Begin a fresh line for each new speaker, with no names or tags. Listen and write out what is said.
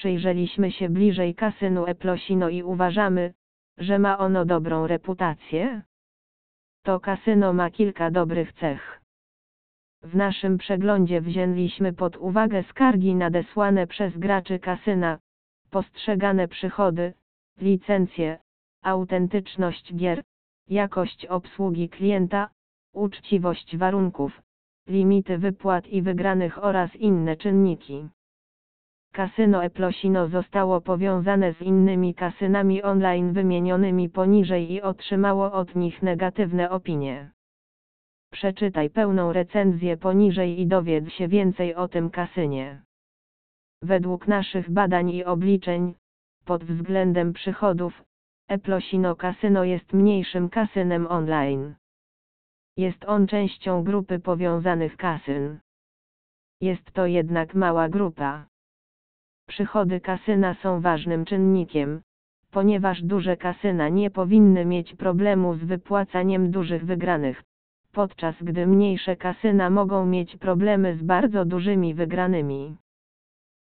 Przyjrzeliśmy się bliżej kasynu Eplosino i uważamy, że ma ono dobrą reputację. To kasyno ma kilka dobrych cech. W naszym przeglądzie wzięliśmy pod uwagę skargi nadesłane przez graczy kasyna, postrzegane przychody, licencje, autentyczność gier, jakość obsługi klienta, uczciwość warunków, limity wypłat i wygranych oraz inne czynniki. Kasyno Eplosino zostało powiązane z innymi kasynami online wymienionymi poniżej i otrzymało od nich negatywne opinie. Przeczytaj pełną recenzję poniżej i dowiedz się więcej o tym kasynie. Według naszych badań i obliczeń, pod względem przychodów, Eplosino Kasyno jest mniejszym kasynem online. Jest on częścią grupy powiązanych kasyn. Jest to jednak mała grupa. Przychody kasyna są ważnym czynnikiem, ponieważ duże kasyna nie powinny mieć problemu z wypłacaniem dużych wygranych, podczas gdy mniejsze kasyna mogą mieć problemy z bardzo dużymi wygranymi.